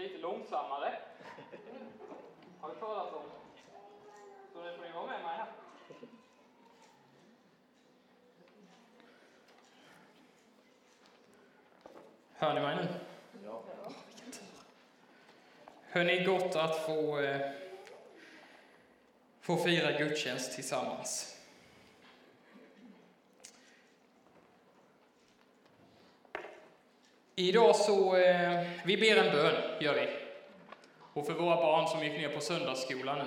lite långsammare. Har vi talat om. Så nu får ni vara med mig här. Hör ni mig nu? Ja. Hörni, gott att få, eh, få fira gudstjänst tillsammans. Idag så, eh, vi ber en bön, gör vi. Och för våra barn som gick ner på söndagsskolan nu.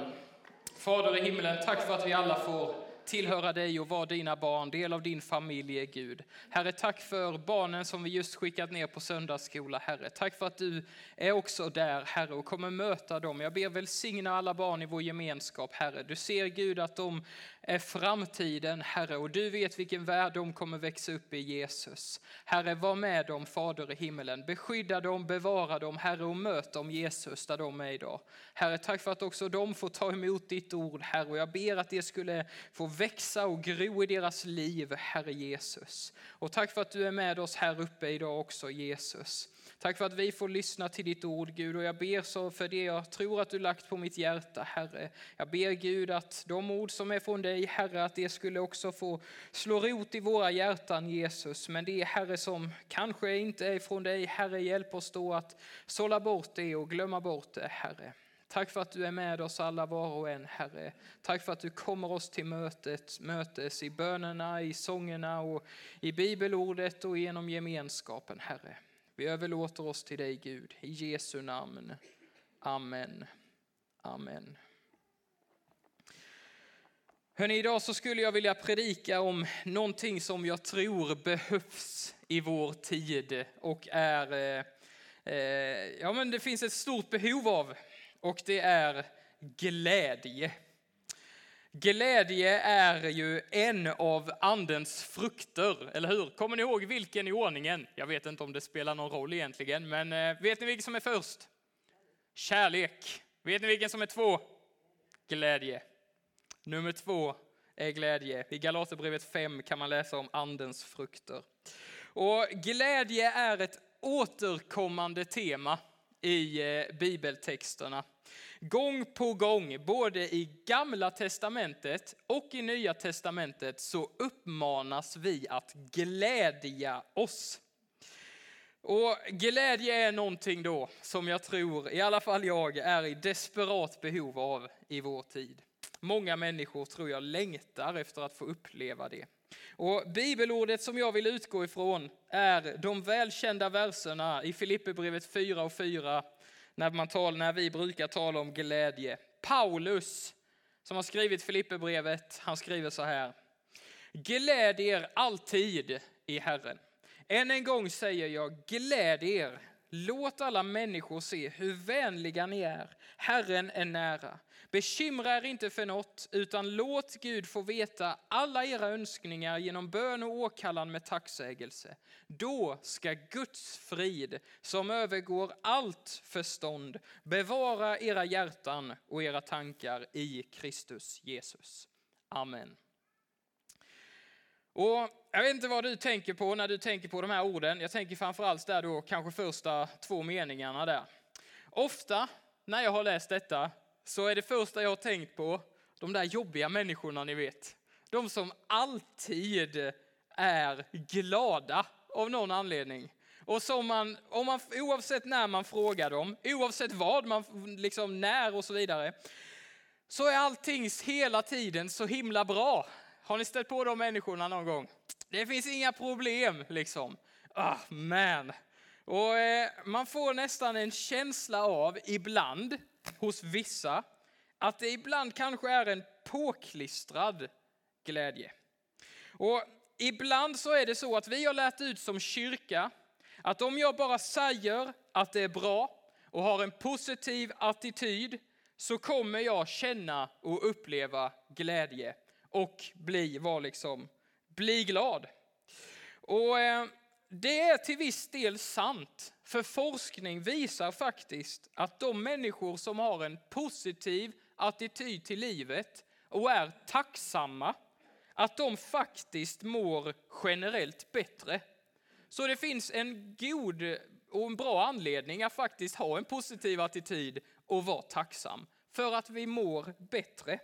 Fader i himlen, tack för att vi alla får tillhöra dig och vara dina barn, del av din familj, Gud. Herre, tack för barnen som vi just skickat ner på söndagsskola, Herre. Tack för att du är också där, Herre, och kommer möta dem. Jag ber välsigna alla barn i vår gemenskap, Herre. Du ser, Gud, att de är framtiden, Herre, och du vet vilken värld de kommer växa upp i, Jesus. Herre, var med dem, Fader i himmelen. Beskydda dem, bevara dem, Herre, och möt dem, Jesus, där de är idag. Herre, tack för att också de får ta emot ditt ord, Herre, och jag ber att det skulle få växa och gro i deras liv, Herre Jesus. Och tack för att du är med oss här uppe idag också, Jesus. Tack för att vi får lyssna till ditt ord, Gud, och jag ber så för det jag tror att du lagt på mitt hjärta, Herre. Jag ber Gud att de ord som är från dig, Herre, att det skulle också få slå rot i våra hjärtan, Jesus. Men det, Herre, som kanske inte är från dig, Herre, hjälp oss då att sålla bort det och glömma bort det, Herre. Tack för att du är med oss alla var och en, Herre. Tack för att du kommer oss till mötet, mötes i bönerna, i sångerna och i bibelordet och genom gemenskapen, Herre. Vi överlåter oss till dig, Gud, i Jesu namn. Amen. Amen. Hörrni, idag så skulle jag vilja predika om någonting som jag tror behövs i vår tid och är, eh, eh ja men det finns ett stort behov av och det är glädje. Glädje är ju en av andens frukter, eller hur? Kommer ni ihåg vilken i ordningen? Jag vet inte om det spelar någon roll egentligen, men eh, vet ni vilken som är först? Kärlek. Vet ni vilken som är två? Glädje. Nummer två är glädje. I Galaterbrevet 5 kan man läsa om andens frukter. Och glädje är ett återkommande tema i eh, bibeltexterna. Gång på gång, både i gamla testamentet och i nya testamentet, så uppmanas vi att glädja oss. Och glädje är någonting då som jag tror, i alla fall jag, är i desperat behov av i vår tid. Många människor tror jag längtar efter att få uppleva det. Och bibelordet som jag vill utgå ifrån är de välkända verserna i Filipperbrevet 4 och 4 när, man tal, när vi brukar tala om glädje. Paulus, som har skrivit Filipperbrevet, han skriver så här. Gläd er alltid i Herren. Än en gång säger jag, gläd er. Låt alla människor se hur vänliga ni är. Herren är nära. Bekymra er inte för något, utan låt Gud få veta alla era önskningar genom bön och åkallan med tacksägelse. Då ska Guds frid, som övergår allt förstånd, bevara era hjärtan och era tankar i Kristus Jesus. Amen. Och jag vet inte vad du tänker på när du tänker på de här orden. Jag tänker framförallt där då kanske första två meningarna där. Ofta när jag har läst detta så är det första jag har tänkt på de där jobbiga människorna ni vet. De som alltid är glada av någon anledning. Och som man, om man, oavsett när man frågar dem, oavsett vad man, liksom när och så vidare, så är allting hela tiden så himla bra. Har ni stött på de människorna någon gång? Det finns inga problem liksom. Ah, man. Och eh, man får nästan en känsla av, ibland, hos vissa, att det ibland kanske är en påklistrad glädje. Och ibland så är det så att vi har lärt ut som kyrka att om jag bara säger att det är bra och har en positiv attityd så kommer jag känna och uppleva glädje och bli, var liksom, bli glad. Och eh, det är till viss del sant, för forskning visar faktiskt att de människor som har en positiv attityd till livet och är tacksamma, att de faktiskt mår generellt bättre. Så det finns en god och en bra anledning att faktiskt ha en positiv attityd och vara tacksam för att vi mår bättre.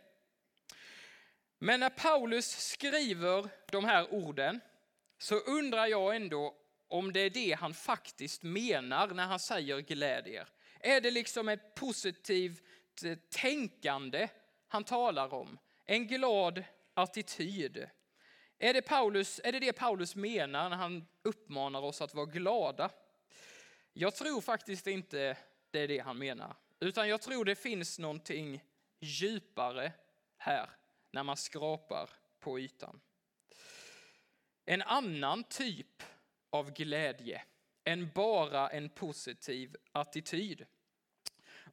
Men när Paulus skriver de här orden så undrar jag ändå om det är det han faktiskt menar när han säger glädjer. Är det liksom ett positivt eh, tänkande han talar om? En glad attityd? Är det, Paulus, är det det Paulus menar när han uppmanar oss att vara glada? Jag tror faktiskt inte det är det han menar, utan jag tror det finns någonting djupare här när man skrapar på ytan. En annan typ av glädje än bara en positiv attityd.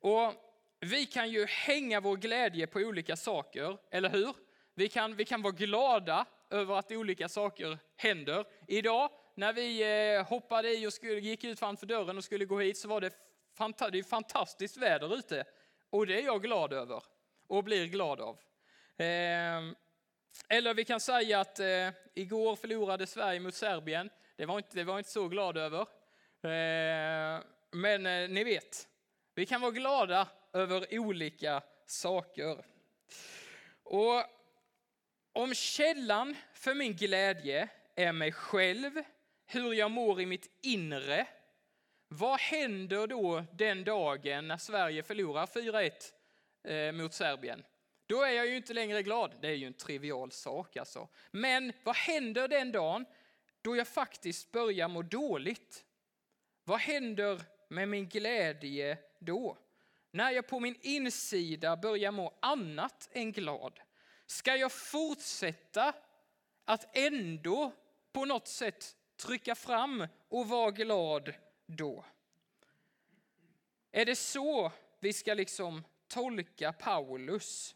Och vi kan ju hänga vår glädje på olika saker, eller hur? Vi kan, vi kan vara glada över att olika saker händer. Idag när vi eh, hoppade i och skulle, gick ut framför dörren och skulle gå hit så var det, fanta det fantastiskt väder ute. Och det är jag glad över och blir glad av. Ehm, eller vi kan säga att eh, igår förlorade Sverige mot Serbien. Det var inte, det var inte så glad över. Eh, men eh, ni vet, vi kan vara glada över olika saker. Och om källan för min glädje är mig själv, hur jag mår i mitt inre, vad händer då den dagen när Sverige förlorar 4-1 eh, mot Serbien? Då är jag ju inte längre glad. Det är ju en trivial sak alltså. Men vad händer den dagen då jag faktiskt börjar må dåligt? Vad händer med min glädje då? När jag på min insida börjar må annat än glad? Ska jag fortsätta att ändå på något sätt trycka fram och vara glad då? Är det så vi ska liksom tolka Paulus?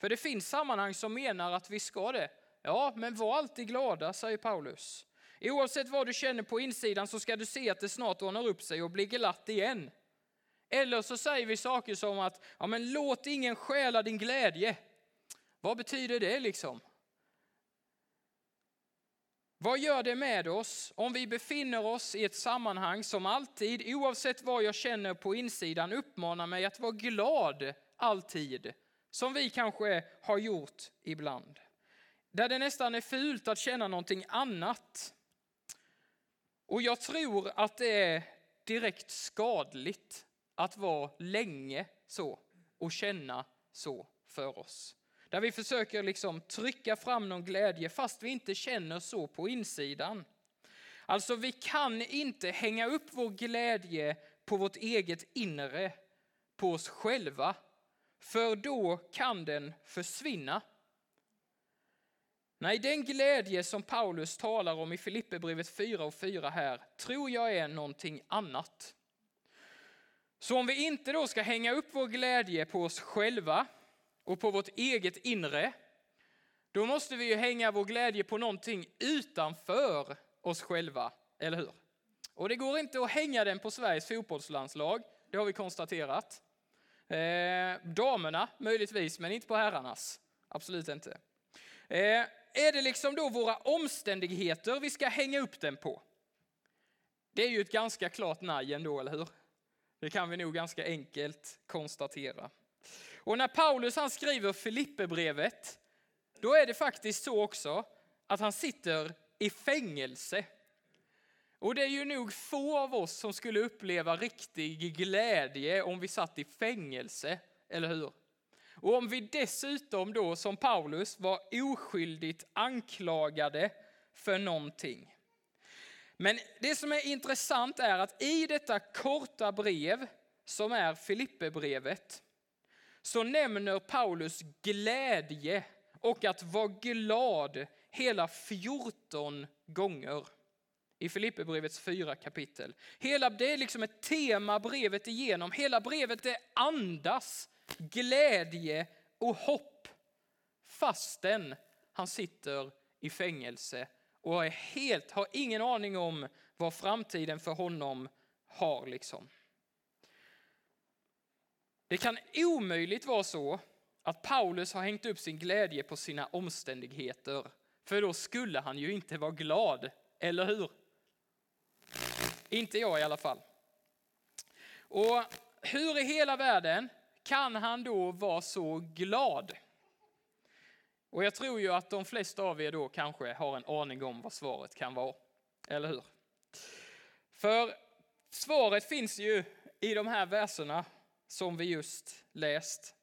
För det finns sammanhang som menar att vi ska det. Ja, men var alltid glada, säger Paulus. Oavsett vad du känner på insidan så ska du se att det snart ordnar upp sig och blir glatt igen. Eller så säger vi saker som att, ja men låt ingen stjäla din glädje. Vad betyder det liksom? Vad gör det med oss om vi befinner oss i ett sammanhang som alltid, oavsett vad jag känner på insidan, uppmanar mig att vara glad alltid, som vi kanske har gjort ibland. Där det nästan är fult att känna någonting annat. Och jag tror att det är direkt skadligt att vara länge så och känna så för oss. Där vi försöker liksom trycka fram någon glädje fast vi inte känner så på insidan. Alltså vi kan inte hänga upp vår glädje på vårt eget inre, på oss själva. För då kan den försvinna. Nej, den glädje som Paulus talar om i Filipperbrevet 4 och 4 här tror jag är någonting annat. Så om vi inte då ska hänga upp vår glädje på oss själva och på vårt eget inre, då måste vi ju hänga vår glädje på någonting utanför oss själva, eller hur? Och det går inte att hänga den på Sveriges fotbollslandslag, det har vi konstaterat. Eh, damerna möjligtvis, men inte på herrarnas. Absolut inte. Eh, är det liksom då våra omständigheter vi ska hänga upp den på? Det är ju ett ganska klart nej ändå, eller hur? Det kan vi nog ganska enkelt konstatera. Och när Paulus han skriver Filipperbrevet, då är det faktiskt så också att han sitter i fängelse. Och det är ju nog få av oss som skulle uppleva riktig glädje om vi satt i fängelse, eller hur? Och om vi dessutom då som Paulus var oskyldigt anklagade för någonting. Men det som är intressant är att i detta korta brev som är Filipperbrevet så nämner Paulus glädje och att vara glad hela 14 gånger i Filipperbrevets fyra kapitel. Hela, det är liksom ett tema brevet igenom. Hela brevet det andas glädje och hopp fastän han sitter i fängelse och är helt, har ingen aning om vad framtiden för honom har. Liksom. Det kan omöjligt vara så att Paulus har hängt upp sin glädje på sina omständigheter, för då skulle han ju inte vara glad, eller hur? Inte jag i alla fall. Och hur i hela världen kan han då vara så glad? Och jag tror ju att de flesta av er då kanske har en aning om vad svaret kan vara. Eller hur? För svaret finns ju i de här verserna som vi just läst.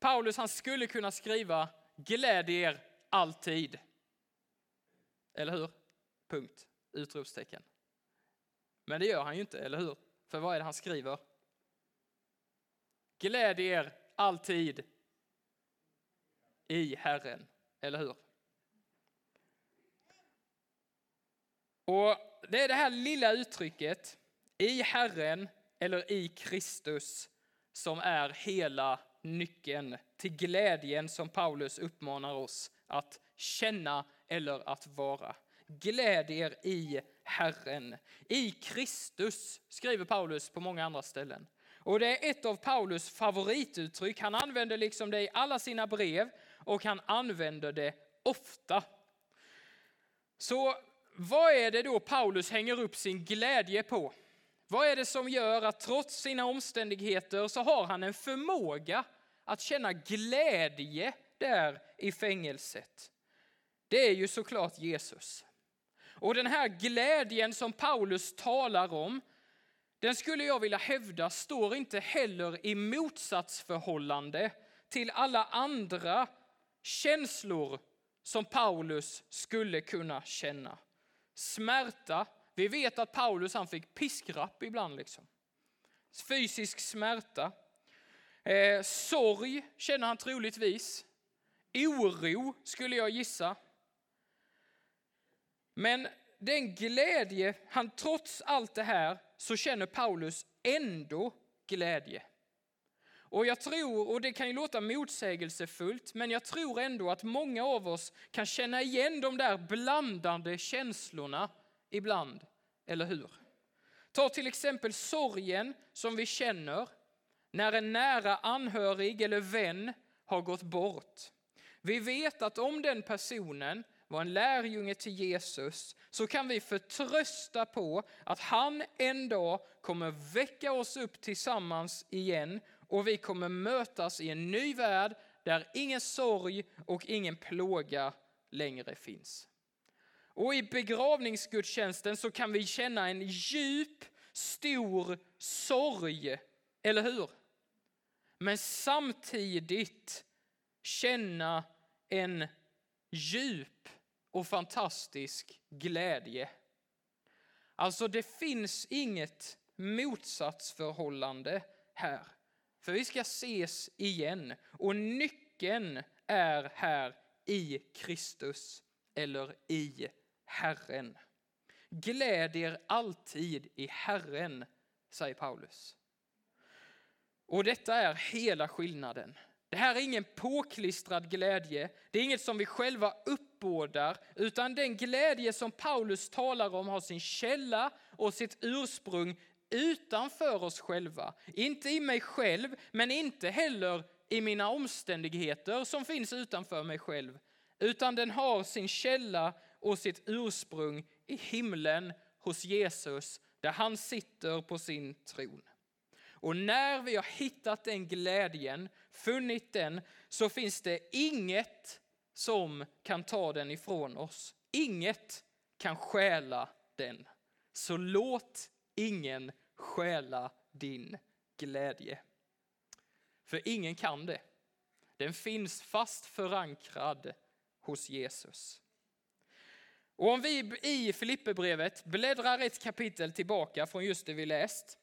Paulus han skulle kunna skriva gläd er alltid. Eller hur? Punkt. Utropstecken. Men det gör han ju inte, eller hur? För vad är det han skriver? Gläd er alltid i Herren, eller hur? Och Det är det här lilla uttrycket, i Herren eller i Kristus, som är hela nyckeln till glädjen som Paulus uppmanar oss att känna eller att vara. Gläd er i Herren. I Kristus, skriver Paulus på många andra ställen. Och det är ett av Paulus favorituttryck. Han använder liksom det i alla sina brev och han använder det ofta. Så vad är det då Paulus hänger upp sin glädje på? Vad är det som gör att trots sina omständigheter så har han en förmåga att känna glädje där i fängelset? Det är ju såklart Jesus. Och den här glädjen som Paulus talar om, den skulle jag vilja hävda står inte heller i motsatsförhållande till alla andra känslor som Paulus skulle kunna känna. Smärta, vi vet att Paulus han fick piskrapp ibland. Liksom. Fysisk smärta. Eh, sorg känner han troligtvis. Oro skulle jag gissa. Men den glädje, han trots allt det här så känner Paulus ändå glädje. Och jag tror, och det kan ju låta motsägelsefullt, men jag tror ändå att många av oss kan känna igen de där blandande känslorna ibland, eller hur? Ta till exempel sorgen som vi känner när en nära anhörig eller vän har gått bort. Vi vet att om den personen var en lärjunge till Jesus så kan vi förtrösta på att han en dag kommer väcka oss upp tillsammans igen och vi kommer mötas i en ny värld där ingen sorg och ingen plåga längre finns. Och i begravningsgudstjänsten så kan vi känna en djup, stor sorg, eller hur? Men samtidigt känna en djup och fantastisk glädje. Alltså det finns inget motsatsförhållande här. För vi ska ses igen och nyckeln är här i Kristus eller i Herren. Gläd er alltid i Herren, säger Paulus. Och detta är hela skillnaden. Det här är ingen påklistrad glädje, det är inget som vi själva uppbådar, utan den glädje som Paulus talar om har sin källa och sitt ursprung utanför oss själva. Inte i mig själv, men inte heller i mina omständigheter som finns utanför mig själv, utan den har sin källa och sitt ursprung i himlen hos Jesus, där han sitter på sin tron. Och när vi har hittat den glädjen, funnit den, så finns det inget som kan ta den ifrån oss. Inget kan stjäla den. Så låt ingen stjäla din glädje. För ingen kan det. Den finns fast förankrad hos Jesus. Och om vi i Filipperbrevet bläddrar ett kapitel tillbaka från just det vi läst,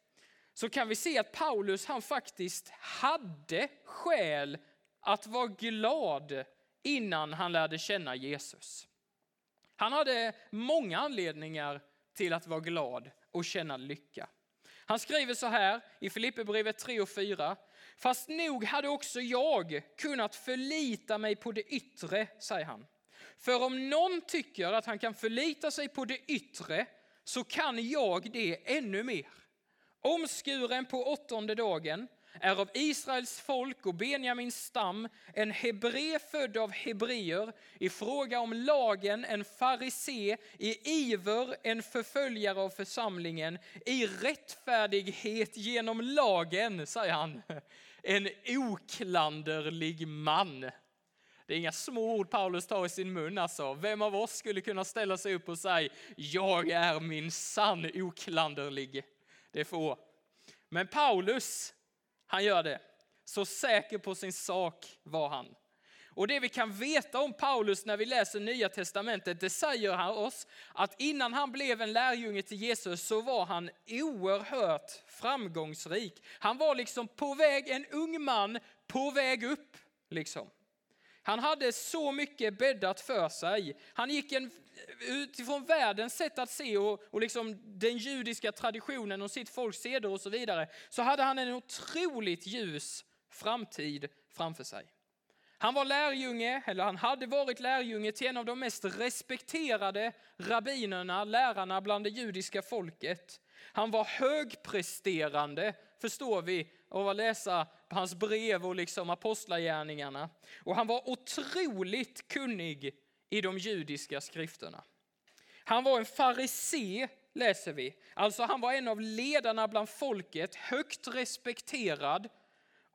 så kan vi se att Paulus han faktiskt hade skäl att vara glad innan han lärde känna Jesus. Han hade många anledningar till att vara glad och känna lycka. Han skriver så här i Filipperbrevet 3 och 4. Fast nog hade också jag kunnat förlita mig på det yttre, säger han. För om någon tycker att han kan förlita sig på det yttre så kan jag det ännu mer. Omskuren på åttonde dagen, är av Israels folk och Benjamins stam, en hebre född av hebreer, i fråga om lagen en farisé, i iver en förföljare av församlingen, i rättfärdighet genom lagen, säger han, en oklanderlig man. Det är inga små ord Paulus tar i sin mun alltså. Vem av oss skulle kunna ställa sig upp och säga, jag är min sann oklanderlig? Det är få. Men Paulus, han gör det. Så säker på sin sak var han. Och det vi kan veta om Paulus när vi läser Nya Testamentet, det säger han oss att innan han blev en lärjunge till Jesus så var han oerhört framgångsrik. Han var liksom på väg, en ung man på väg upp. Liksom. Han hade så mycket bäddat för sig. Han gick en, utifrån världens sätt att se och, och liksom den judiska traditionen och sitt folks seder och så vidare, så hade han en otroligt ljus framtid framför sig. Han var lärjunge, eller han hade varit lärjunge till en av de mest respekterade rabbinerna, lärarna bland det judiska folket. Han var högpresterande, förstår vi av att läsa hans brev och liksom apostlagärningarna. Och han var otroligt kunnig i de judiska skrifterna. Han var en farisé, läser vi. Alltså han var en av ledarna bland folket, högt respekterad.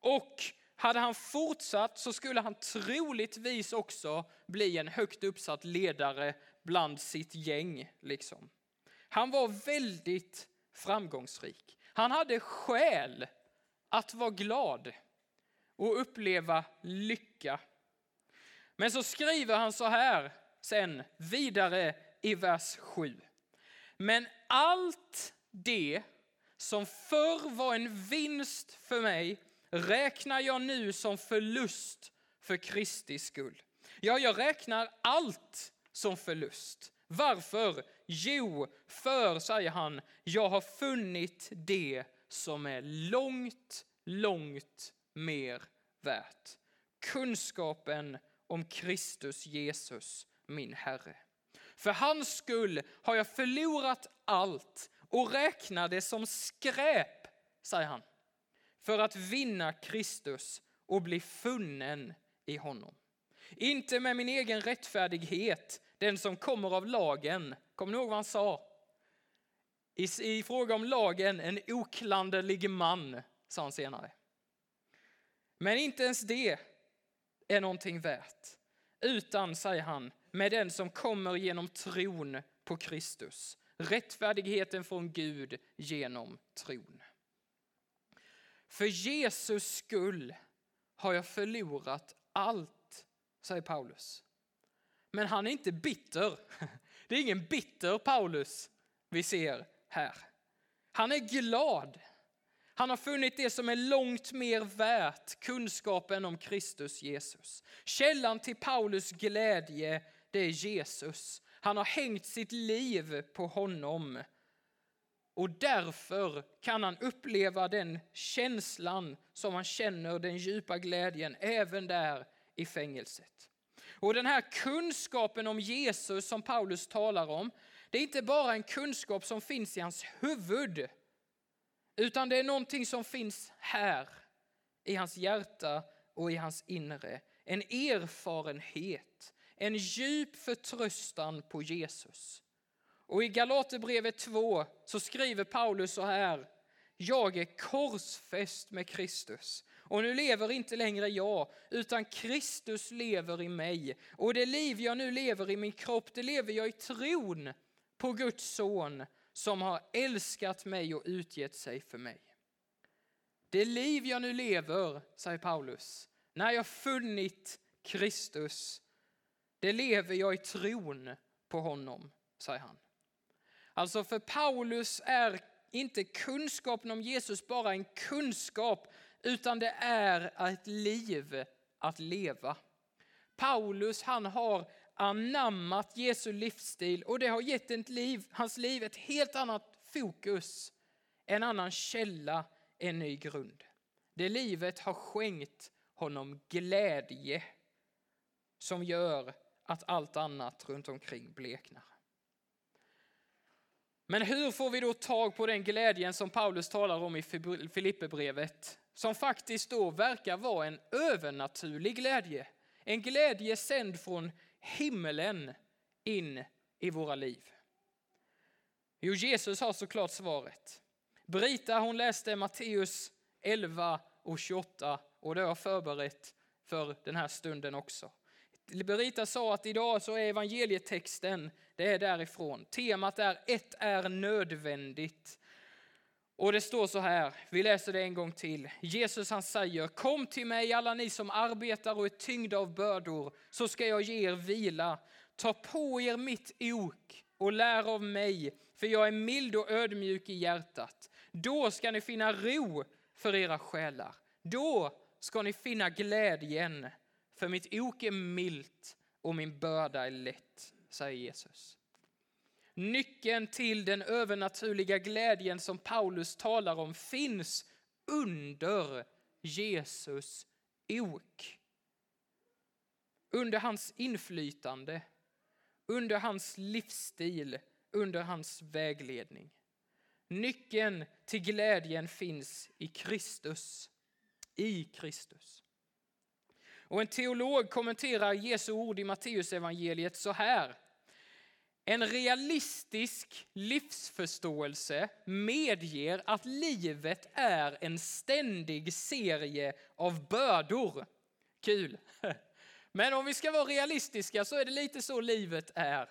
Och hade han fortsatt så skulle han troligtvis också bli en högt uppsatt ledare bland sitt gäng. Liksom. Han var väldigt framgångsrik. Han hade själ att vara glad och uppleva lycka. Men så skriver han så här sen vidare i vers 7. Men allt det som förr var en vinst för mig räknar jag nu som förlust för Kristi skull. Ja, jag räknar allt som förlust. Varför? Jo, för, säger han, jag har funnit det som är långt, långt mer värt. Kunskapen om Kristus Jesus, min Herre. För hans skull har jag förlorat allt och räknar det som skräp, säger han, för att vinna Kristus och bli funnen i honom. Inte med min egen rättfärdighet, den som kommer av lagen. Kommer ni ihåg vad han sa? I, I fråga om lagen, en oklanderlig man, sa han senare. Men inte ens det är någonting värt. Utan, säger han, med den som kommer genom tron på Kristus. Rättfärdigheten från Gud genom tron. För Jesus skull har jag förlorat allt, säger Paulus. Men han är inte bitter. Det är ingen bitter Paulus vi ser här. Han är glad. Han har funnit det som är långt mer värt, kunskapen om Kristus Jesus. Källan till Paulus glädje, det är Jesus. Han har hängt sitt liv på honom. Och därför kan han uppleva den känslan som han känner, den djupa glädjen, även där i fängelset. Och den här kunskapen om Jesus som Paulus talar om, det är inte bara en kunskap som finns i hans huvud, utan det är någonting som finns här i hans hjärta och i hans inre. En erfarenhet, en djup förtröstan på Jesus. Och i Galaterbrevet 2 så skriver Paulus så här. Jag är korsfäst med Kristus och nu lever inte längre jag utan Kristus lever i mig. Och det liv jag nu lever i min kropp det lever jag i tron på Guds son som har älskat mig och utgett sig för mig. Det liv jag nu lever, säger Paulus, när jag funnit Kristus, det lever jag i tron på honom, säger han. Alltså för Paulus är inte kunskapen om Jesus bara en kunskap, utan det är ett liv att leva. Paulus han har anammat Jesu livsstil och det har gett ett liv, hans liv ett helt annat fokus, en annan källa, en ny grund. Det livet har skänkt honom glädje som gör att allt annat runt omkring bleknar. Men hur får vi då tag på den glädjen som Paulus talar om i Filipperbrevet som faktiskt då verkar vara en övernaturlig glädje. En glädje sänd från himmelen in i våra liv. Jo, Jesus har såklart svaret. Brita hon läste Matteus 11 och 28 och det har jag förberett för den här stunden också. Berita sa att idag så är evangelietexten, det är därifrån. Temat är ett är nödvändigt. Och det står så här, vi läser det en gång till. Jesus han säger, kom till mig alla ni som arbetar och är tyngda av bördor, så ska jag ge er vila. Ta på er mitt ok och lär av mig, för jag är mild och ödmjuk i hjärtat. Då ska ni finna ro för era själar. Då ska ni finna glädjen, för mitt ok är milt och min börda är lätt, säger Jesus. Nyckeln till den övernaturliga glädjen som Paulus talar om finns under Jesus ok. Under hans inflytande, under hans livsstil, under hans vägledning. Nyckeln till glädjen finns i Kristus. I Kristus. Och en teolog kommenterar Jesu ord i Matteusevangeliet så här. En realistisk livsförståelse medger att livet är en ständig serie av bördor. Kul! Men om vi ska vara realistiska så är det lite så livet är.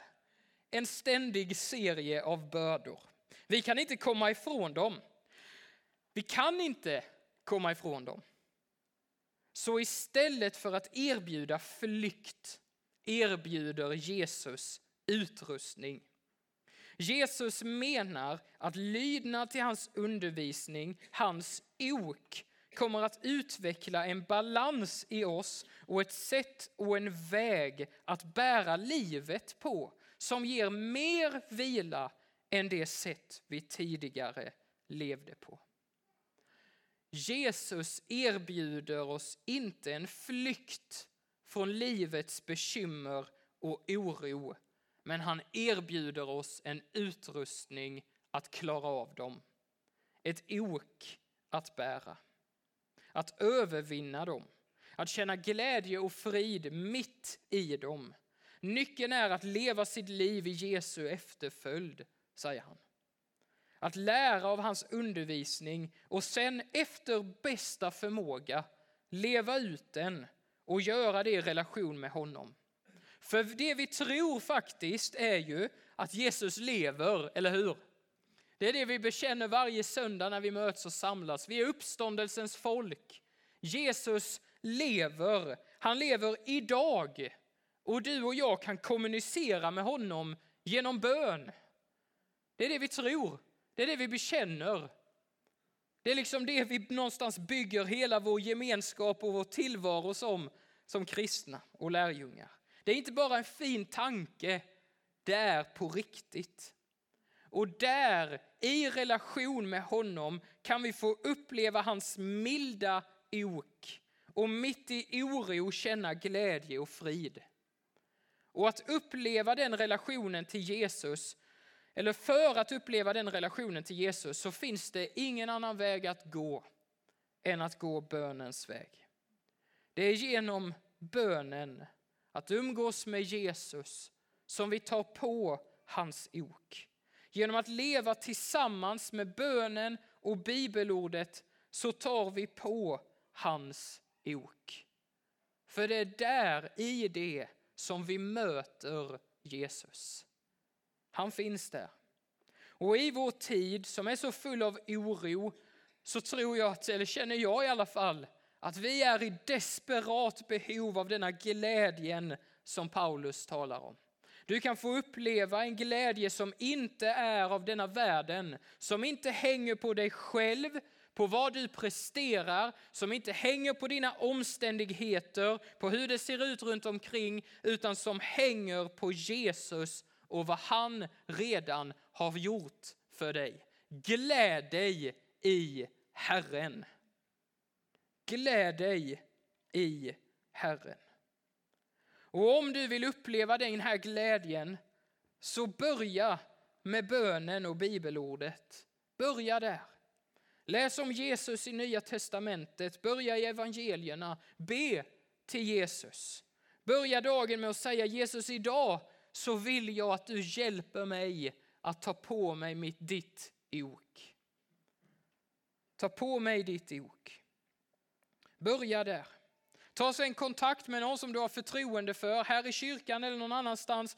En ständig serie av bördor. Vi kan inte komma ifrån dem. Vi kan inte komma ifrån dem. Så istället för att erbjuda flykt erbjuder Jesus utrustning. Jesus menar att lydnad till hans undervisning, hans ok, kommer att utveckla en balans i oss och ett sätt och en väg att bära livet på som ger mer vila än det sätt vi tidigare levde på. Jesus erbjuder oss inte en flykt från livets bekymmer och oro men han erbjuder oss en utrustning att klara av dem. Ett ok att bära. Att övervinna dem. Att känna glädje och frid mitt i dem. Nyckeln är att leva sitt liv i Jesu efterföljd, säger han. Att lära av hans undervisning och sen efter bästa förmåga leva ut den och göra det i relation med honom. För det vi tror faktiskt är ju att Jesus lever, eller hur? Det är det vi bekänner varje söndag när vi möts och samlas. Vi är uppståndelsens folk. Jesus lever. Han lever idag. Och du och jag kan kommunicera med honom genom bön. Det är det vi tror. Det är det vi bekänner. Det är liksom det vi någonstans bygger hela vår gemenskap och vår tillvaro som, som kristna och lärjungar. Det är inte bara en fin tanke, det är på riktigt. Och där, i relation med honom, kan vi få uppleva hans milda ok och mitt i oro känna glädje och frid. Och att uppleva den relationen till Jesus, eller för att uppleva den relationen till Jesus så finns det ingen annan väg att gå än att gå bönens väg. Det är genom bönen att umgås med Jesus som vi tar på hans ok. Genom att leva tillsammans med bönen och bibelordet så tar vi på hans ok. För det är där i det som vi möter Jesus. Han finns där. Och i vår tid som är så full av oro så tror jag, att, eller känner jag i alla fall, att vi är i desperat behov av denna glädjen som Paulus talar om. Du kan få uppleva en glädje som inte är av denna världen, som inte hänger på dig själv, på vad du presterar, som inte hänger på dina omständigheter, på hur det ser ut runt omkring, utan som hänger på Jesus och vad han redan har gjort för dig. Gläd dig i Herren. Gläd dig i Herren. Och om du vill uppleva den här glädjen så börja med bönen och bibelordet. Börja där. Läs om Jesus i Nya Testamentet, börja i evangelierna, be till Jesus. Börja dagen med att säga Jesus idag så vill jag att du hjälper mig att ta på mig mitt, ditt ok. Ta på mig ditt ok. Börja där. Ta sen kontakt med någon som du har förtroende för, här i kyrkan eller någon annanstans.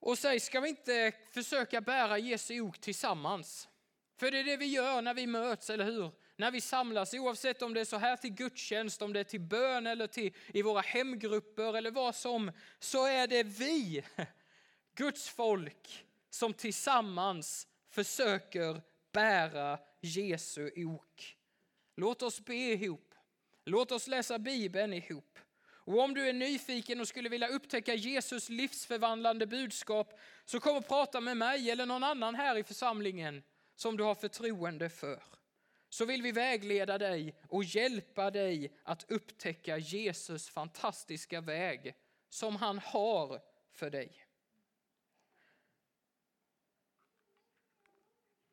Och säg, ska vi inte försöka bära Jesu ok tillsammans? För det är det vi gör när vi möts, eller hur? När vi samlas, oavsett om det är så här till gudstjänst, om det är till bön eller till, i våra hemgrupper eller vad som, så är det vi, Guds folk, som tillsammans försöker bära Jesu ok. Låt oss be ihop. Låt oss läsa Bibeln ihop. Och om du är nyfiken och skulle vilja upptäcka Jesus livsförvandlande budskap så kom och prata med mig eller någon annan här i församlingen som du har förtroende för. Så vill vi vägleda dig och hjälpa dig att upptäcka Jesus fantastiska väg som han har för dig.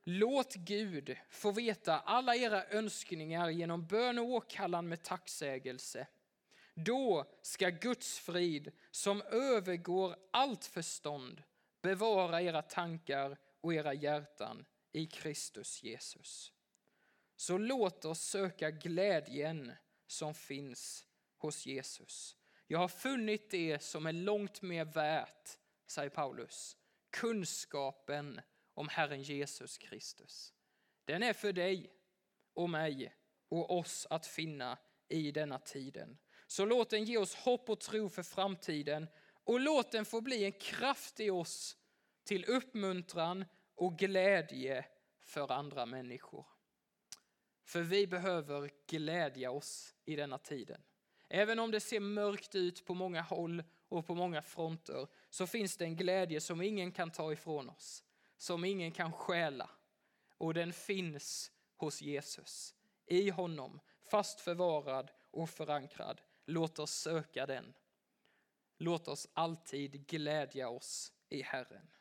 Låt Gud få veta alla era önskningar genom bön och åkallan med tacksägelse. Då ska Guds frid som övergår allt förstånd bevara era tankar och era hjärtan i Kristus Jesus. Så låt oss söka glädjen som finns hos Jesus. Jag har funnit det som är långt mer värt, säger Paulus, kunskapen om Herren Jesus Kristus. Den är för dig och mig och oss att finna i denna tiden. Så låt den ge oss hopp och tro för framtiden och låt den få bli en kraft i oss till uppmuntran och glädje för andra människor. För vi behöver glädja oss i denna tiden. Även om det ser mörkt ut på många håll och på många fronter så finns det en glädje som ingen kan ta ifrån oss som ingen kan stjäla. Och den finns hos Jesus. I honom, fast förvarad och förankrad. Låt oss söka den. Låt oss alltid glädja oss i Herren.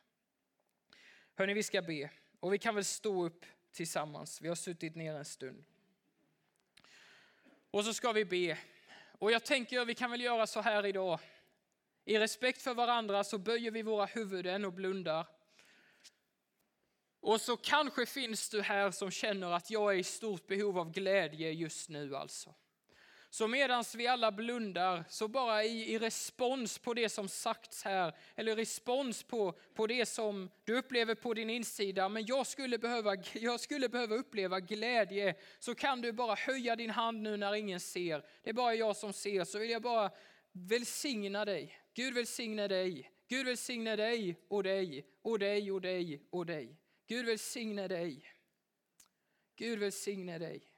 Hörni, vi ska be och vi kan väl stå upp tillsammans. Vi har suttit ner en stund. Och så ska vi be. Och jag tänker att vi kan väl göra så här idag. I respekt för varandra så böjer vi våra huvuden och blundar. Och så kanske finns du här som känner att jag är i stort behov av glädje just nu alltså. Så medan vi alla blundar, så bara i, i, respons på det som sagts här, eller respons på, på det som du upplever på din insida, men jag skulle, behöva, jag skulle behöva uppleva glädje, så kan du bara höja din hand nu när ingen ser. Det är bara jag som ser, så vill jag bara välsigna dig. Gud välsigne dig. Gud välsigne dig och dig och dig och dig och dig. Gud välsigne dig. Gud välsigne dig.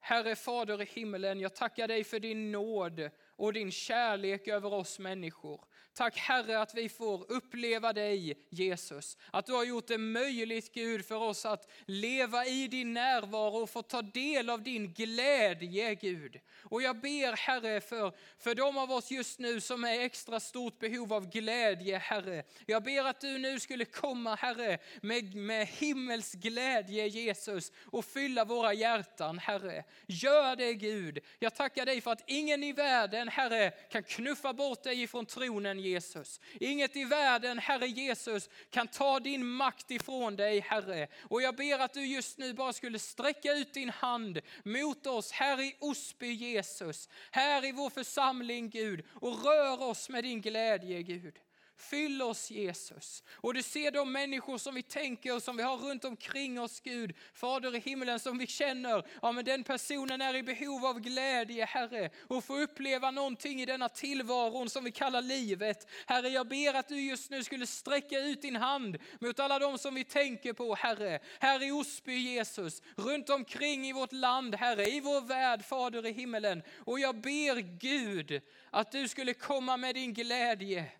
Herre Fader i himmelen, jag tackar dig för din nåd och din kärlek över oss människor. Tack Herre att vi får uppleva dig Jesus. Att du har gjort det möjligt Gud för oss att leva i din närvaro och få ta del av din glädje Gud. Och jag ber Herre för, för de av oss just nu som är extra stort behov av glädje Herre. Jag ber att du nu skulle komma Herre med, med himmels glädje Jesus och fylla våra hjärtan Herre. Gör det Gud. Jag tackar dig för att ingen i världen Herre kan knuffa bort dig ifrån tronen Jesus. Inget i världen, Herre Jesus, kan ta din makt ifrån dig, Herre. Och jag ber att du just nu bara skulle sträcka ut din hand mot oss här i Osby, Jesus. Här i vår församling, Gud. Och rör oss med din glädje, Gud. Fyll oss Jesus. Och du ser de människor som vi tänker och som vi har runt omkring oss Gud. Fader i himlen som vi känner, ja men den personen är i behov av glädje Herre. Och få uppleva någonting i denna tillvaron som vi kallar livet. Herre jag ber att du just nu skulle sträcka ut din hand mot alla de som vi tänker på Herre. Här i Osby Jesus, runt omkring i vårt land Herre, i vår värld Fader i himlen. Och jag ber Gud att du skulle komma med din glädje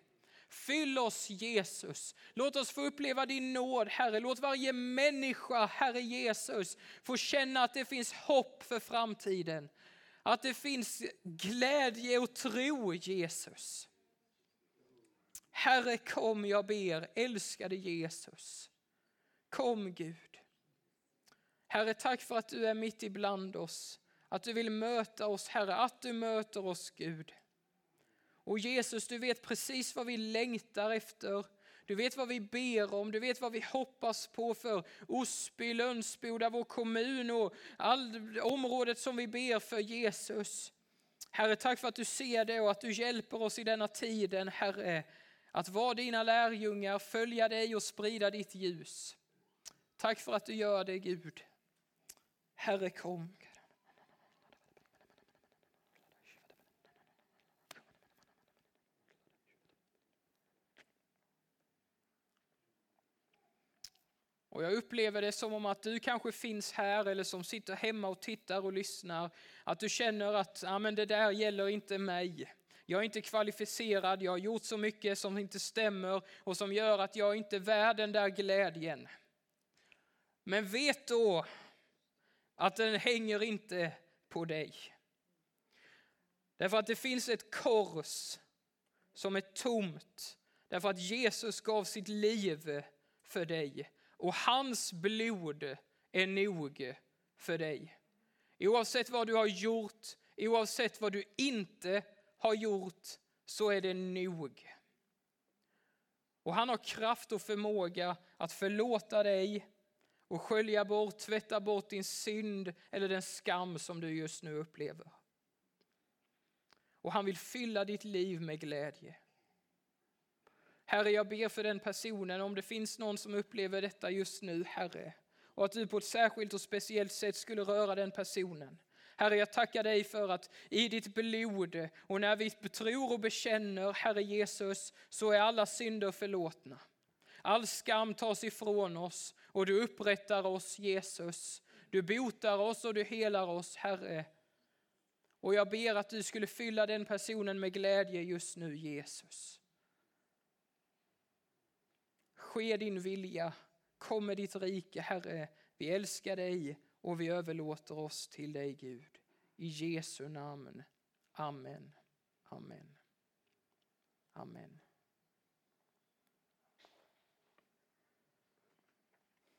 Fyll oss Jesus. Låt oss få uppleva din nåd Herre. Låt varje människa, Herre Jesus, få känna att det finns hopp för framtiden. Att det finns glädje och tro Jesus. Herre kom jag ber, älskade Jesus. Kom Gud. Herre, tack för att du är mitt ibland oss. Att du vill möta oss, Herre, att du möter oss, Gud. Och Jesus, du vet precis vad vi längtar efter. Du vet vad vi ber om, du vet vad vi hoppas på för Osby, Lönsboda, vår kommun och all området som vi ber för Jesus. Herre, tack för att du ser det och att du hjälper oss i denna tiden, Herre, att vara dina lärjungar, följa dig och sprida ditt ljus. Tack för att du gör det, Gud. Herre, kom. Och jag upplever det som om att du kanske finns här eller som sitter hemma och tittar och lyssnar. Att du känner att ah, men det där gäller inte mig. Jag är inte kvalificerad, jag har gjort så mycket som inte stämmer och som gör att jag inte är värd den där glädjen. Men vet då att den hänger inte på dig. Därför att det finns ett kors som är tomt. Därför att Jesus gav sitt liv för dig och hans blod är nog för dig. Oavsett vad du har gjort, oavsett vad du inte har gjort, så är det nog. Och han har kraft och förmåga att förlåta dig och skölja bort, tvätta bort din synd eller den skam som du just nu upplever. Och han vill fylla ditt liv med glädje. Herre, jag ber för den personen, om det finns någon som upplever detta just nu, Herre, och att du på ett särskilt och speciellt sätt skulle röra den personen. Herre, jag tackar dig för att i ditt blod och när vi tror och bekänner, Herre Jesus, så är alla synder förlåtna. All skam tas ifrån oss och du upprättar oss, Jesus. Du botar oss och du helar oss, Herre. Och jag ber att du skulle fylla den personen med glädje just nu, Jesus. Ske din vilja, kom med ditt rike, Herre. Vi älskar dig och vi överlåter oss till dig, Gud. I Jesu namn. Amen. Amen. Amen.